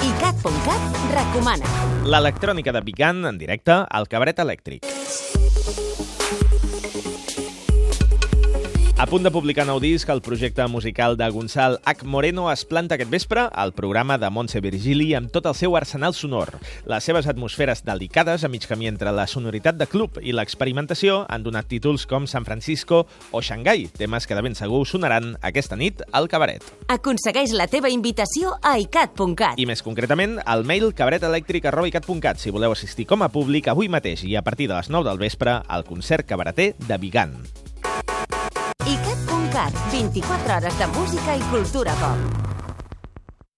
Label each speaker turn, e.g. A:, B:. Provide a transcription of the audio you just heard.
A: ICAT.cat recomana.
B: L'electrònica de Vigan en directe al cabaret elèctric. A punt de publicar nou disc, el projecte musical de Gonçal H. Moreno es planta aquest vespre al programa de Montse Virgili amb tot el seu arsenal sonor. Les seves atmosferes delicades a mig camí entre la sonoritat de club i l'experimentació han donat títols com San Francisco o Xangai, temes que de ben segur sonaran aquesta nit al cabaret.
A: Aconsegueix la teva invitació a ICAT.cat.
B: I més concretament, al mail cabaretelèctric.cat si voleu assistir com a públic avui mateix i a partir de les 9 del vespre al concert cabareter de Vigan.
A: ICAT.cat, 24 hores de música i cultura pop.